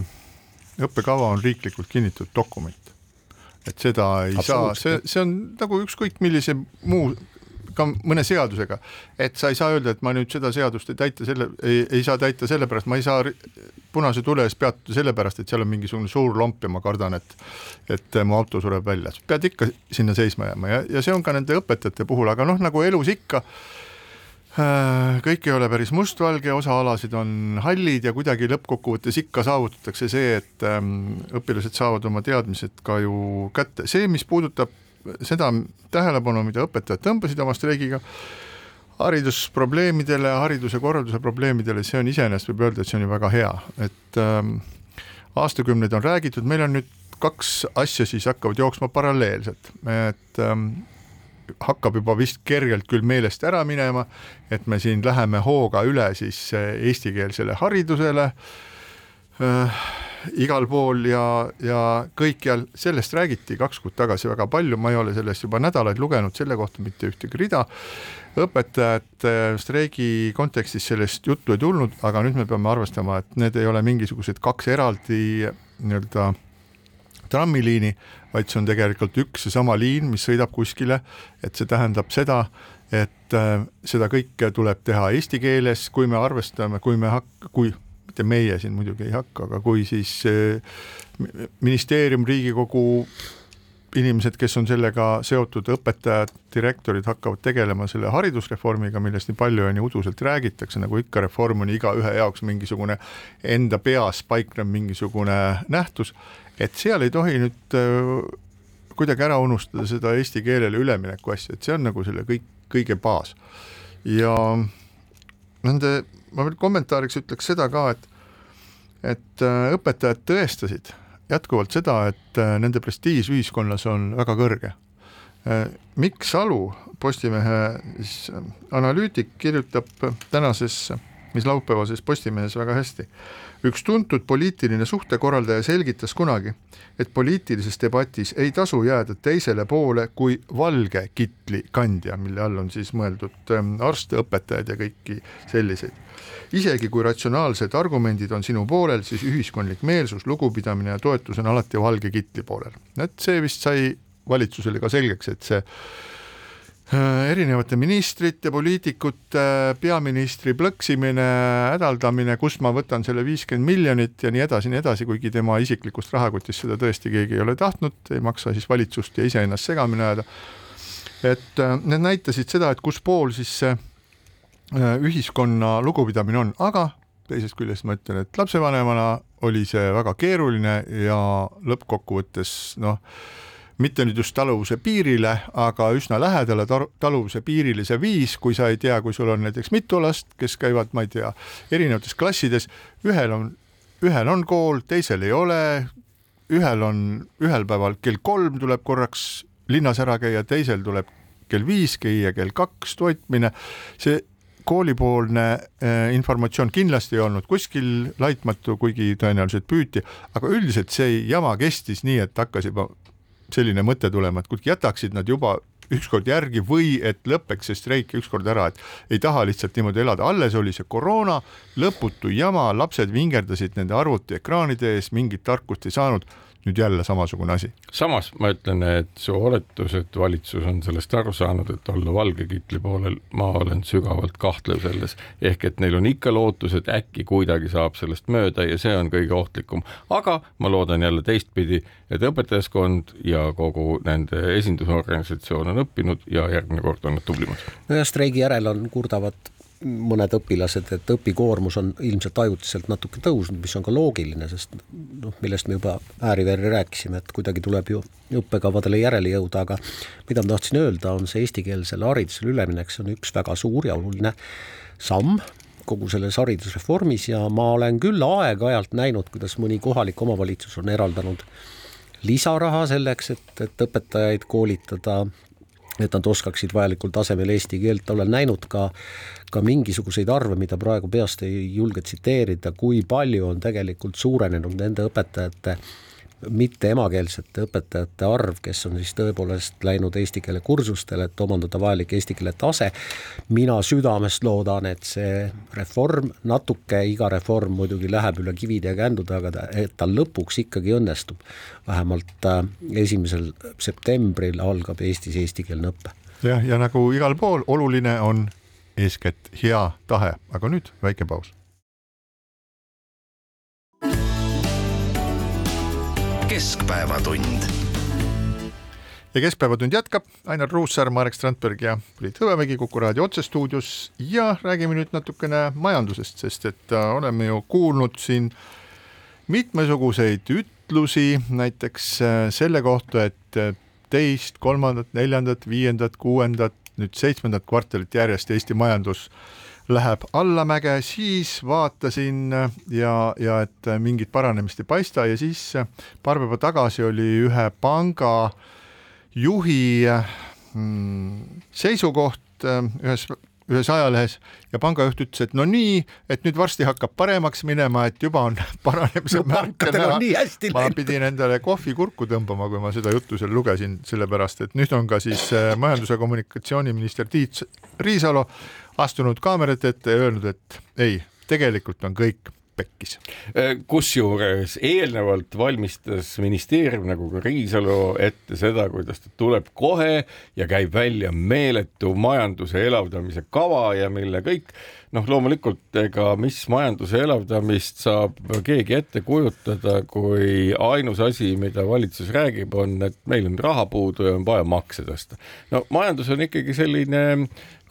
õppekava on riiklikult kinnitatud dokument et seda ei saa, see, see on nagu ükskõik millise muu ka mõne seadusega, et sa ei saa öelda, et ma nüüd seda seadust ei täita selle, ei, saa täita sellepärast, ma ei saa punase tule ees peatuda sellepärast, et seal on mingisugune suur lomp ja ma kardan, et et mu auto sureb välja, pead ikka sinna seisma jääma ja, ja see on ka nende õpetajate puhul, aga noh, nagu elus ikka äh, kõik ei ole päris mustvalge, osa alasid on hallid ja kuidagi lõppkokkuvõttes ikka saavutatakse see, et ähm, õpilased saavad oma teadmised ka ju kätte, see, mis puudutab seda tähelepanu, mida õpetajad tõmbasid oma streigiga, haridusprobleemidele, hariduse korralduse probleemidele, see on iseenesest, võib öelda, et see on ju väga hea, et ähm, aastakümneid on räägitud, meil on nüüd kaks asja siis hakkavad jooksma paralleelselt, et ähm, hakkab juba vist kergelt küll meelest ära minema, et me siin läheme hooga üle siis äh, eestikeelsele haridusele. Äh, igal pool ja, ja kõikjal, sellest räägiti kaks kuud tagasi väga palju, ma ei ole sellest juba nädalaid lugenud selle kohta mitte ühtegi rida. õpetajate streigi kontekstis sellest juttu ei tulnud, aga nüüd me peame arvestama, et need ei ole mingisugused kaks eraldi nii-öelda trammiliini, vaid see on tegelikult üks ja sama liin, mis sõidab kuskile, et see tähendab seda, et äh, seda kõike tuleb teha eesti keeles, kui me arvestame, kui me hak-, kui mitte meie siin muidugi ei hakka, aga kui siis eh, ministeerium, Riigikogu inimesed, kes on sellega seotud, õpetajad, direktorid hakkavad tegelema selle haridusreformiga, millest nii palju ja nii uduselt räägitakse, nagu ikka, reform on igaühe jaoks mingisugune enda peas paiknev mingisugune nähtus, et seal ei tohi nüüd eh, kuidagi ära unustada seda eesti keelele ülemineku asja, et see on nagu selle kõik, kõige baas. ja nende ma veel kommentaariks ütleks seda ka, et et äh, õpetajad tõestasid jätkuvalt seda, et äh, nende prestiiž ühiskonnas on väga kõrge. Äh, Mikk Salu, Postimehe siis analüütik, kirjutab tänases, mis laupäevases Postimehes väga hästi üks tuntud poliitiline suhtekorraldaja selgitas kunagi, et poliitilises debatis ei tasu jääda teisele poole kui valge kitli kandja, mille all on siis mõeldud ähm, arste, õpetajaid ja kõiki selliseid. isegi kui ratsionaalsed argumendid on sinu poolel, siis ühiskondlik meelsus, lugupidamine ja toetus on alati valge kitli poolel. et see vist sai valitsusele ka selgeks, et see erinevate ministrite, poliitikute, peaministri plõksimine, hädaldamine, kust ma võtan selle viiskümmend miljonit ja nii edasi, nii edasi, kuigi tema isiklikust rahakotist seda tõesti keegi ei ole tahtnud, ei maksa siis valitsust ja iseennast segamini ajada. et äh, need näitasid seda, et kus pool siis see äh, ühiskonna lugupidamine on, aga teisest küljest ma ütlen, et lapsevanemana oli see väga keeruline ja lõppkokkuvõttes noh mitte nüüd just taluvuse piirile, aga üsna lähedale taluvuse piirile see viis, kui sa ei tea, kui sul on näiteks mitu last, kes käivad, ma ei tea, erinevates klassides, ühel on, ühel on kool, teisel ei ole, ühel on ühel päeval kell kolm tuleb korraks linnas ära käia, teisel tuleb kell viis käia, kell kaks toitmine, see koolipoolne äh, informatsioon kindlasti ei olnud kuskil laitmatu, kuigi tõenäoliselt püüti, aga üldiselt see jama kestis nii, et hakkas juba selline mõte tulema, et kuulge, jätaksid nad juba ükskord järgi või et lõpeks see streik ükskord ära, et ei taha lihtsalt niimoodi elada, alles oli see koroona, lõputu jama, lapsed vingerdasid nende arvutiekraanide ees, mingit tarkust ei saanud. Nüüd jälle samasugune asi. samas ma ütlen, et su oletus, et valitsus on sellest aru saanud, et olla valge kitli poolel, ma olen sügavalt kahtlev selles, ehk et neil on ikka lootus, et äkki kuidagi saab sellest mööda ja see on kõige ohtlikum. aga ma loodan jälle teistpidi, et õpetajaskond ja kogu nende esindusorganisatsioon on õppinud ja järgmine kord on nad tublimad. nojah, streigi järel on, kurdavad mõned õpilased, et õpikoormus on ilmselt ajutiselt natuke tõusnud, mis on ka loogiline, sest noh, millest me juba ääri-veeri rääkisime, et kuidagi tuleb ju õppekavadele järele jõuda, aga mida ma tahtsin öelda, on see eestikeelsele haridusele üleminek, see on üks väga suur ja oluline samm kogu selles haridusreformis ja ma olen küll aeg-ajalt näinud, kuidas mõni kohalik omavalitsus on eraldanud lisaraha selleks, et, et õpetajaid koolitada et nad oskaksid vajalikul tasemel eesti keelt, olen näinud ka, ka mingisuguseid arve, mida praegu peast ei julge tsiteerida, kui palju on tegelikult suurenenud nende õpetajate mitte emakeelsete õpetajate arv, kes on siis tõepoolest läinud eesti keele kursustele, et omandada vajalik eesti keele tase. mina südamest loodan, et see reform natuke, iga reform muidugi läheb üle kivide ja kändude, aga et ta lõpuks ikkagi õnnestub. vähemalt äh, esimesel septembril algab Eestis eestikeelne õpe. jah, ja nagu igal pool, oluline on eeskätt hea tahe, aga nüüd väike paus keskpäevatund. ja Keskpäevatund jätkab, Ainar Ruussaar, Marek Strandberg ja Priit Hõbemägi Kuku raadio otsestuudios ja räägime nüüd natukene majandusest, sest et äh, oleme ju kuulnud siin mitmesuguseid ütlusi, näiteks äh, selle kohta, et äh, teist, kolmandat, neljandat, viiendat, kuuendat, nüüd seitsmendat kvartalit järjest Eesti majandus läheb allamäge, siis vaatasin ja, ja et mingit paranemist ei paista ja siis paar päeva tagasi oli ühe panga juhi mm, seisukoht ühes ühes ajalehes ja pangajuht ütles, et no nii, et nüüd varsti hakkab paremaks minema, et juba on *laughs* paranemise no, märke näha. ma pidin endale kohvi kurku tõmbama, kui ma seda juttu seal lugesin, sellepärast et nüüd on ka siis äh, majandus- ja kommunikatsiooniminister Tiit Riisalo astunud kaamerate ette ja öelnud, et ei, tegelikult on kõik pekkis. Äh, kusjuures eelnevalt valmistas ministeerium nagu ka Riisalu ette seda, kuidas ta tuleb kohe ja käib välja meeletu majanduse elavdamise kava ja mille kõik noh, loomulikult ega mis majanduse elavdamist saab keegi ette kujutada, kui ainus asi, mida valitsus räägib, on, et meil on raha puudu ja on vaja makse tõsta. no majandus on ikkagi selline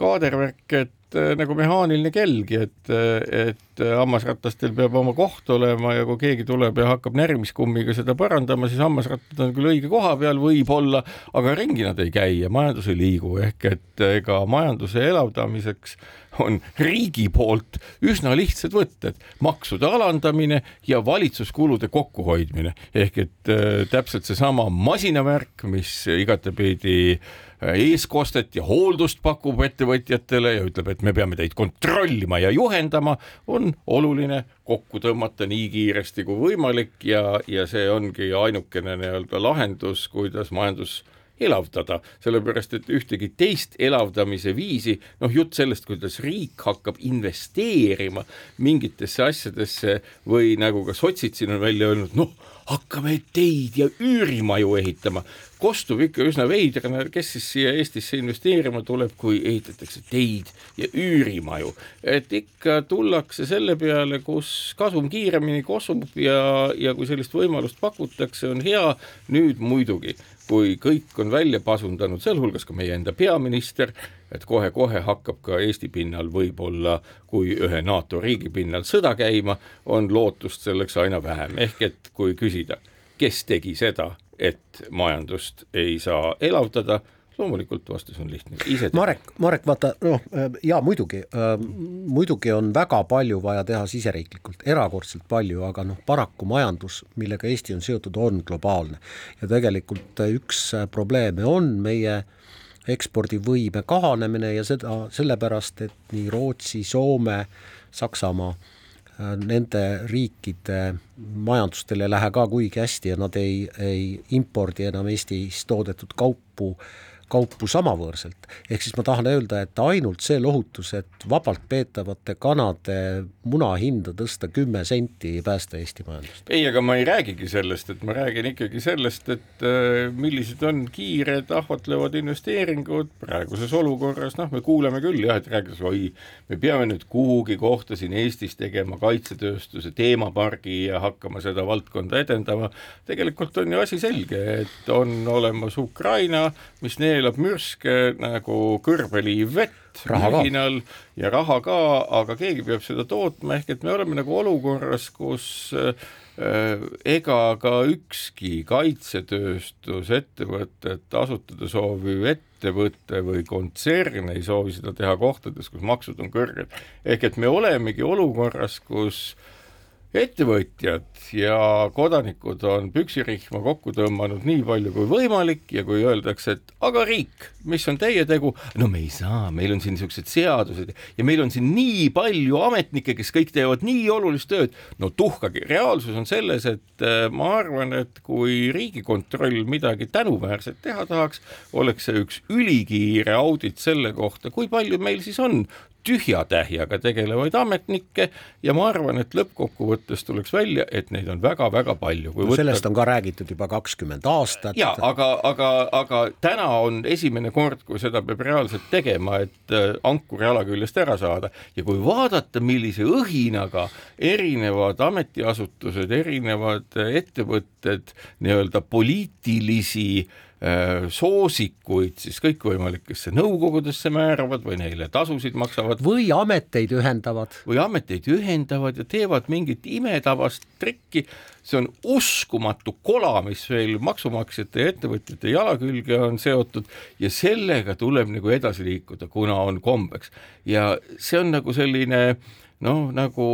kaadervärk, et äh, nagu mehaaniline kellgi, et, et hammasratastel peab oma koht olema ja kui keegi tuleb ja hakkab närmiskummiga seda parandama, siis hammasrattad on küll õige koha peal võib-olla, aga ringi nad ei käi ja majandus ei liigu, ehk et ega majanduse elavdamiseks on riigi poolt üsna lihtsad võtted, maksude alandamine ja valitsuskulude kokkuhoidmine. Ehk et äh, täpselt seesama masinavärk, mis igatepidi äh, eeskostet ja hooldust pakub ettevõtjatele ja ütleb, et me peame teid kontrollima ja juhendama, on oluline kokku tõmmata nii kiiresti kui võimalik ja, ja see ongi ainukene nii-öelda lahendus, kuidas majandus elavdada, sellepärast et ühtegi teist elavdamise viisi, noh, jutt sellest, kuidas riik hakkab investeerima mingitesse asjadesse või nagu ka sotsid siin on välja öelnud, noh, hakkame teid ja üürimaju ehitama, kostub ikka üsna veidrana, kes siis siia Eestisse investeerima tuleb, kui ehitatakse teid ja üürimaju. et ikka tullakse selle peale, kus kasum kiiremini kosub ja, ja kui sellist võimalust pakutakse, on hea, nüüd muidugi kui kõik on välja pasundanud, sealhulgas ka meie enda peaminister, et kohe-kohe hakkab ka Eesti pinnal võib-olla, kui ühe NATO riigi pinnal sõda käima, on lootust selleks aina vähem, ehk et kui küsida, kes tegi seda, et majandust ei saa elavdada loomulikult vastus on lihtne, ise. Marek, Marek, vaata noh, ja muidugi äh,, muidugi on väga palju vaja teha siseriiklikult, erakordselt palju, aga noh, paraku majandus, millega Eesti on seotud, on globaalne. ja tegelikult üks probleeme on meie ekspordivõime kahanemine ja seda sellepärast, et nii Rootsi, Soome, Saksamaa nende riikide majandustel ei lähe ka kuigi hästi ja nad ei, ei impordi enam Eestis toodetud kaupu kaupu samavõõrselt. ehk siis ma tahan öelda, et ainult see lohutus, et vabalt peetavate kanade muna hinda tõsta kümme senti ei päästa Eesti majandust. ei, aga ma ei räägigi sellest, et ma räägin ikkagi sellest, et äh, millised on kiired ahvatlevad investeeringud praeguses olukorras, noh, me kuuleme küll jah, et räägitakse, oi, me peame nüüd kuhugi kohta siin Eestis tegema kaitsetööstuse teemapargi ja hakkama seda valdkonda edendama, tegelikult on ju asi selge, et on olemas Ukraina, mis neelab mürske nagu kõrbeliiv vett mühinal ja raha ka, aga keegi peab seda tootma, ehk et me oleme nagu olukorras, kus äh, ega ka ükski kaitsetööstusettevõtet asutada sooviv ettevõte või kontsern ei soovi seda teha kohtades, kus maksud on kõrged. ehk et me olemegi olukorras, kus äh, ettevõtjad ja kodanikud on püksirihma kokku tõmmanud nii palju kui võimalik ja kui öeldakse, et aga riik, mis on teie tegu, no me ei saa, meil on siin niisugused seadused ja meil on siin nii palju ametnikke, kes kõik teevad nii olulist tööd, no tuhkagi, reaalsus on selles, et äh, ma arvan, et kui Riigikontroll midagi tänuväärset teha tahaks, oleks see üks ülikiire audit selle kohta, kui palju meil siis on tühja tähjaga tegelevaid ametnikke ja ma arvan, et lõppkokkuvõttes tuleks välja, et neid on väga-väga palju. No, võtta... sellest on ka räägitud juba kakskümmend aastat. ja aga, aga, aga täna on esimene kord, kui seda peab reaalselt tegema, et äh, ankur jala küljest ära saada ja kui vaadata, millise õhinaga erinevad ametiasutused, erinevad ettevõtted nii-öelda poliitilisi äh, Äh, soosikuid siis kõikvõimalikesse nõukogudesse määravad või neile tasusid maksavad. või ameteid ühendavad. või ameteid ühendavad ja teevad mingit imetabast trikki, see on uskumatu kola, mis veel maksumaksjate ja ettevõtjate jala külge on seotud ja sellega tuleb nagu edasi liikuda, kuna on kombeks. ja see on nagu selline noh, nagu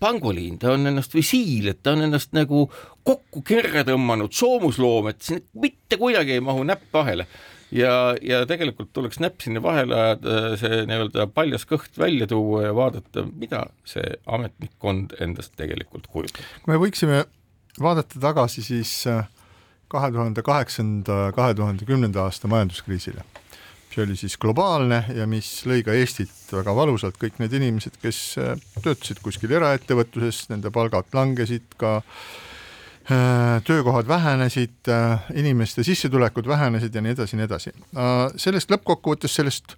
pangoliin, ta on ennast või siil, et ta on ennast nagu kokku kerre tõmmanud soomusloom, et siin mitte kuidagi ei mahu näpp vahele ja, ja tegelikult tuleks näpp sinna vahele ajada, see nii-öelda paljas kõht välja tuua ja vaadata, mida see ametnikkond endast tegelikult kujutab. me võiksime vaadata tagasi siis äh, kahe tuhande kaheksanda, kahe tuhande kümnenda aasta majanduskriisile mis oli siis globaalne ja mis lõi ka Eestit väga valusalt, kõik need inimesed, kes äh, töötasid kuskil eraettevõtluses, nende palgad langesid, ka äh, töökohad vähenesid, äh, inimeste sissetulekud vähenesid ja nii edasi ja nii edasi. sellest lõppkokkuvõttes, sellest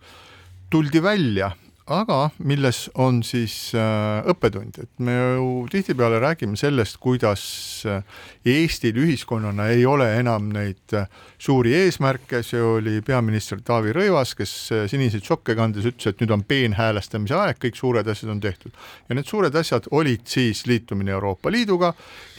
tuldi välja aga milles on siis äh, õppetund, et me ju tihtipeale räägime sellest, kuidas äh, Eestil ühiskonnana ei ole enam neid äh, suuri eesmärke, see oli peaminister Taavi Rõivas, kes siniseid sokke kandes ütles, et nüüd on peenhäälestamise aeg, kõik suured asjad on tehtud. ja need suured asjad olid siis liitumine Euroopa Liiduga,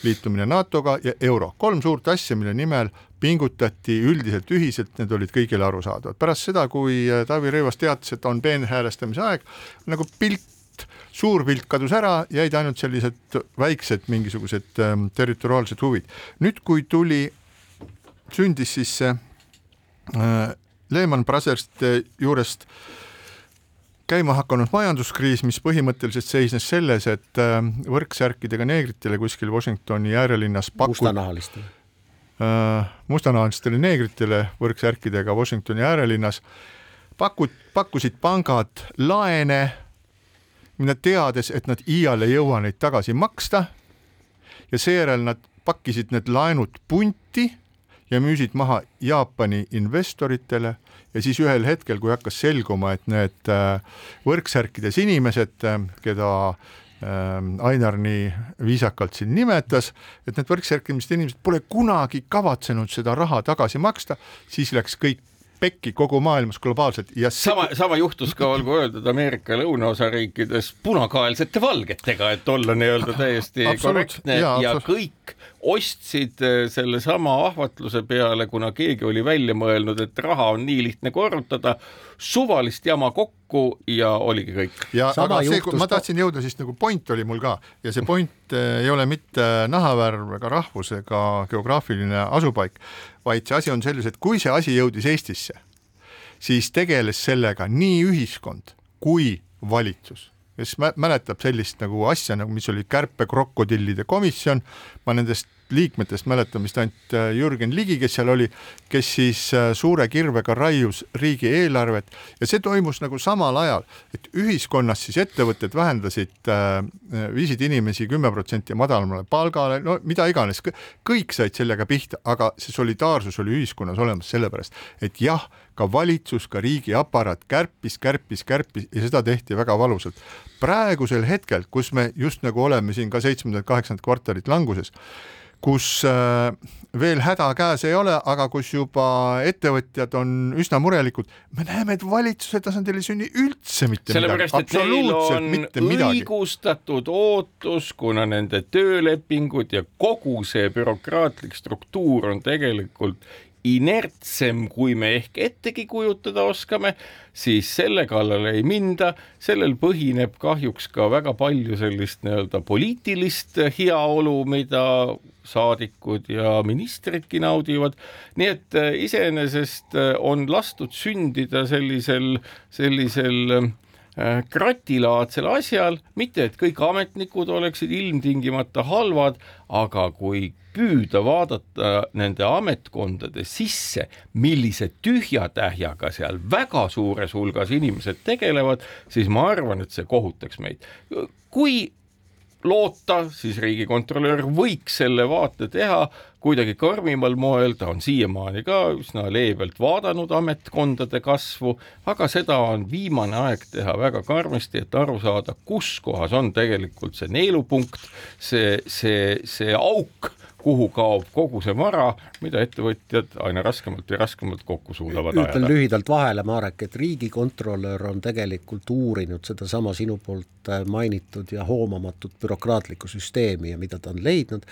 liitumine NATO-ga ja euro, kolm suurt asja, mille nimel pingutati üldiselt ühiselt, need olid kõigile arusaadavad. pärast seda, kui äh, Taavi Rõivas teatas, et on peenhäälestamise aeg, nagu pilt, suur pilt kadus ära, jäid ainult sellised väiksed mingisugused ähm, territoriaalsed huvid. nüüd, kui tuli, sündis siis see äh, Lehman Brotherste juurest käima hakanud majanduskriis, mis põhimõtteliselt seisnes selles, et äh, võrksärkidega neegritele kuskil Washingtoni äärelinnas paku-. Äh, mustanahalistele neegritele võrksärkidega Washingtoni äärelinnas, pakud, pakkusid pangad laene, teades, et nad iial ei jõua neid tagasi maksta. Ja seejärel nad pakkisid need laenud punti ja müüsid maha Jaapani investoritele. Ja siis ühel hetkel, kui hakkas selguma, et need äh, võrksärkides inimesed, äh, keda Ainar nii viisakalt siin nimetas, et need võrksärkimised inimesed pole kunagi kavatsenud seda raha tagasi maksta, siis läks kõik pekki kogu maailmas globaalselt ja see... sama, sama juhtus ka, olgu öeldud, Ameerika lõunaosa riikides punakaelsete valgetega, et olla nii-öelda täiesti korrektne ja, ja kõik ostsid eh, sellesama ahvatluse peale, kuna keegi oli välja mõelnud, et raha on nii lihtne korrutada, suvalist jama kokku ja oligi kõik. ja Sama aga see, ma tahtsin jõuda siis nagu point oli mul ka ja see point eh, ei ole mitte nahavärv ega rahvus ega geograafiline asupaik, vaid see asi on selles, et kui see asi jõudis Eestisse, siis tegeles sellega nii ühiskond kui valitsus kes mäletab sellist nagu asja nagu, mis oli kärpekrokodillide komisjon, ma nendest liikmetest mäletan vist ainult äh, Jürgen Ligi, kes seal oli, kes siis äh, suure kirvega raius riigieelarvet ja see toimus nagu samal ajal, et ühiskonnas siis ettevõtted vähendasid, viisid inimesi kümme protsenti madalamale palgale, no mida iganes, kõik said sellega pihta, aga see solidaarsus oli ühiskonnas olemas sellepärast, et jah, ka valitsus, ka riigiaparaat kärpis, kärpis, kärpis ja seda tehti väga valusalt. praegusel hetkel, kus me just nagu oleme siin ka seitsmendat, kaheksandat kvartalit languses, kus äh, veel häda käes ei ole, aga kus juba ettevõtjad on üsna murelikud, me näeme, et valitsuse tasandil ei sünni üldse mitte Sellepärast, midagi, absoluutselt mitte midagi. õigustatud ootus, kuna nende töölepingud ja kogu see bürokraatlik struktuur on tegelikult inertsem, kui me ehk ettegi kujutada oskame, siis selle kallale ei minda, sellel põhineb kahjuks ka väga palju sellist nii-öelda poliitilist heaolu, mida saadikud ja ministridki naudivad. nii et äh, iseenesest äh, on lastud sündida sellisel, sellisel äh, kratilaadsel asjal, mitte et kõik ametnikud oleksid ilmtingimata halvad, aga kui püüda vaadata nende ametkondade sisse, millise tühja-tähjaga seal väga suures hulgas inimesed tegelevad, siis ma arvan, et see kohutaks meid. kui loota, siis riigikontrolör võiks selle vaate teha kuidagi karmimal moel, ta on siiamaani ka üsna leebelt vaadanud ametkondade kasvu, aga seda on viimane aeg teha väga karmisti, et aru saada, kus kohas on tegelikult see neelupunkt, see, see, see auk kuhu kaob kogu see vara, mida ettevõtjad aina raskemalt ja raskemalt kokku suudavad ajada. ütlen lühidalt vahele, Marek, et riigikontrolör on tegelikult uurinud sedasama sinu poolt mainitud ja hoomamatut bürokraatlikku süsteemi ja mida ta on leidnud,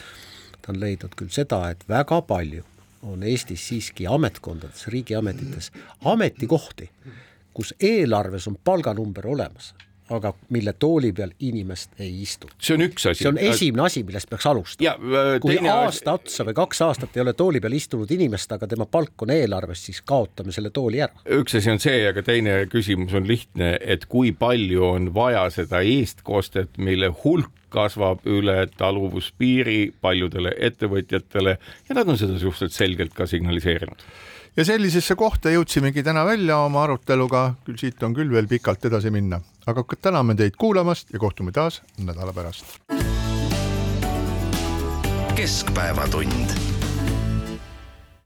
ta on leidnud küll seda, et väga palju on Eestis siiski ametkondades, riigiametites ametikohti, kus eelarves on palganumber olemas aga mille tooli peal inimest ei istu. see on üks asi. see on esimene asi, millest peaks alustama. Äh, kui aasta asi... otsa või kaks aastat ei ole tooli peal istunud inimest, aga tema palk on eelarves, siis kaotame selle tooli ära. üks asi on see, aga teine küsimus on lihtne, et kui palju on vaja seda eestkostet, mille hulk kasvab üle taluvuspiiri paljudele ettevõtjatele ja nad on seda suhteliselt selgelt ka signaliseerinud ja sellisesse kohta jõudsimegi täna välja oma aruteluga, küll siit on küll veel pikalt edasi minna, aga täname teid kuulamast ja kohtume taas nädala pärast. keskpäevatund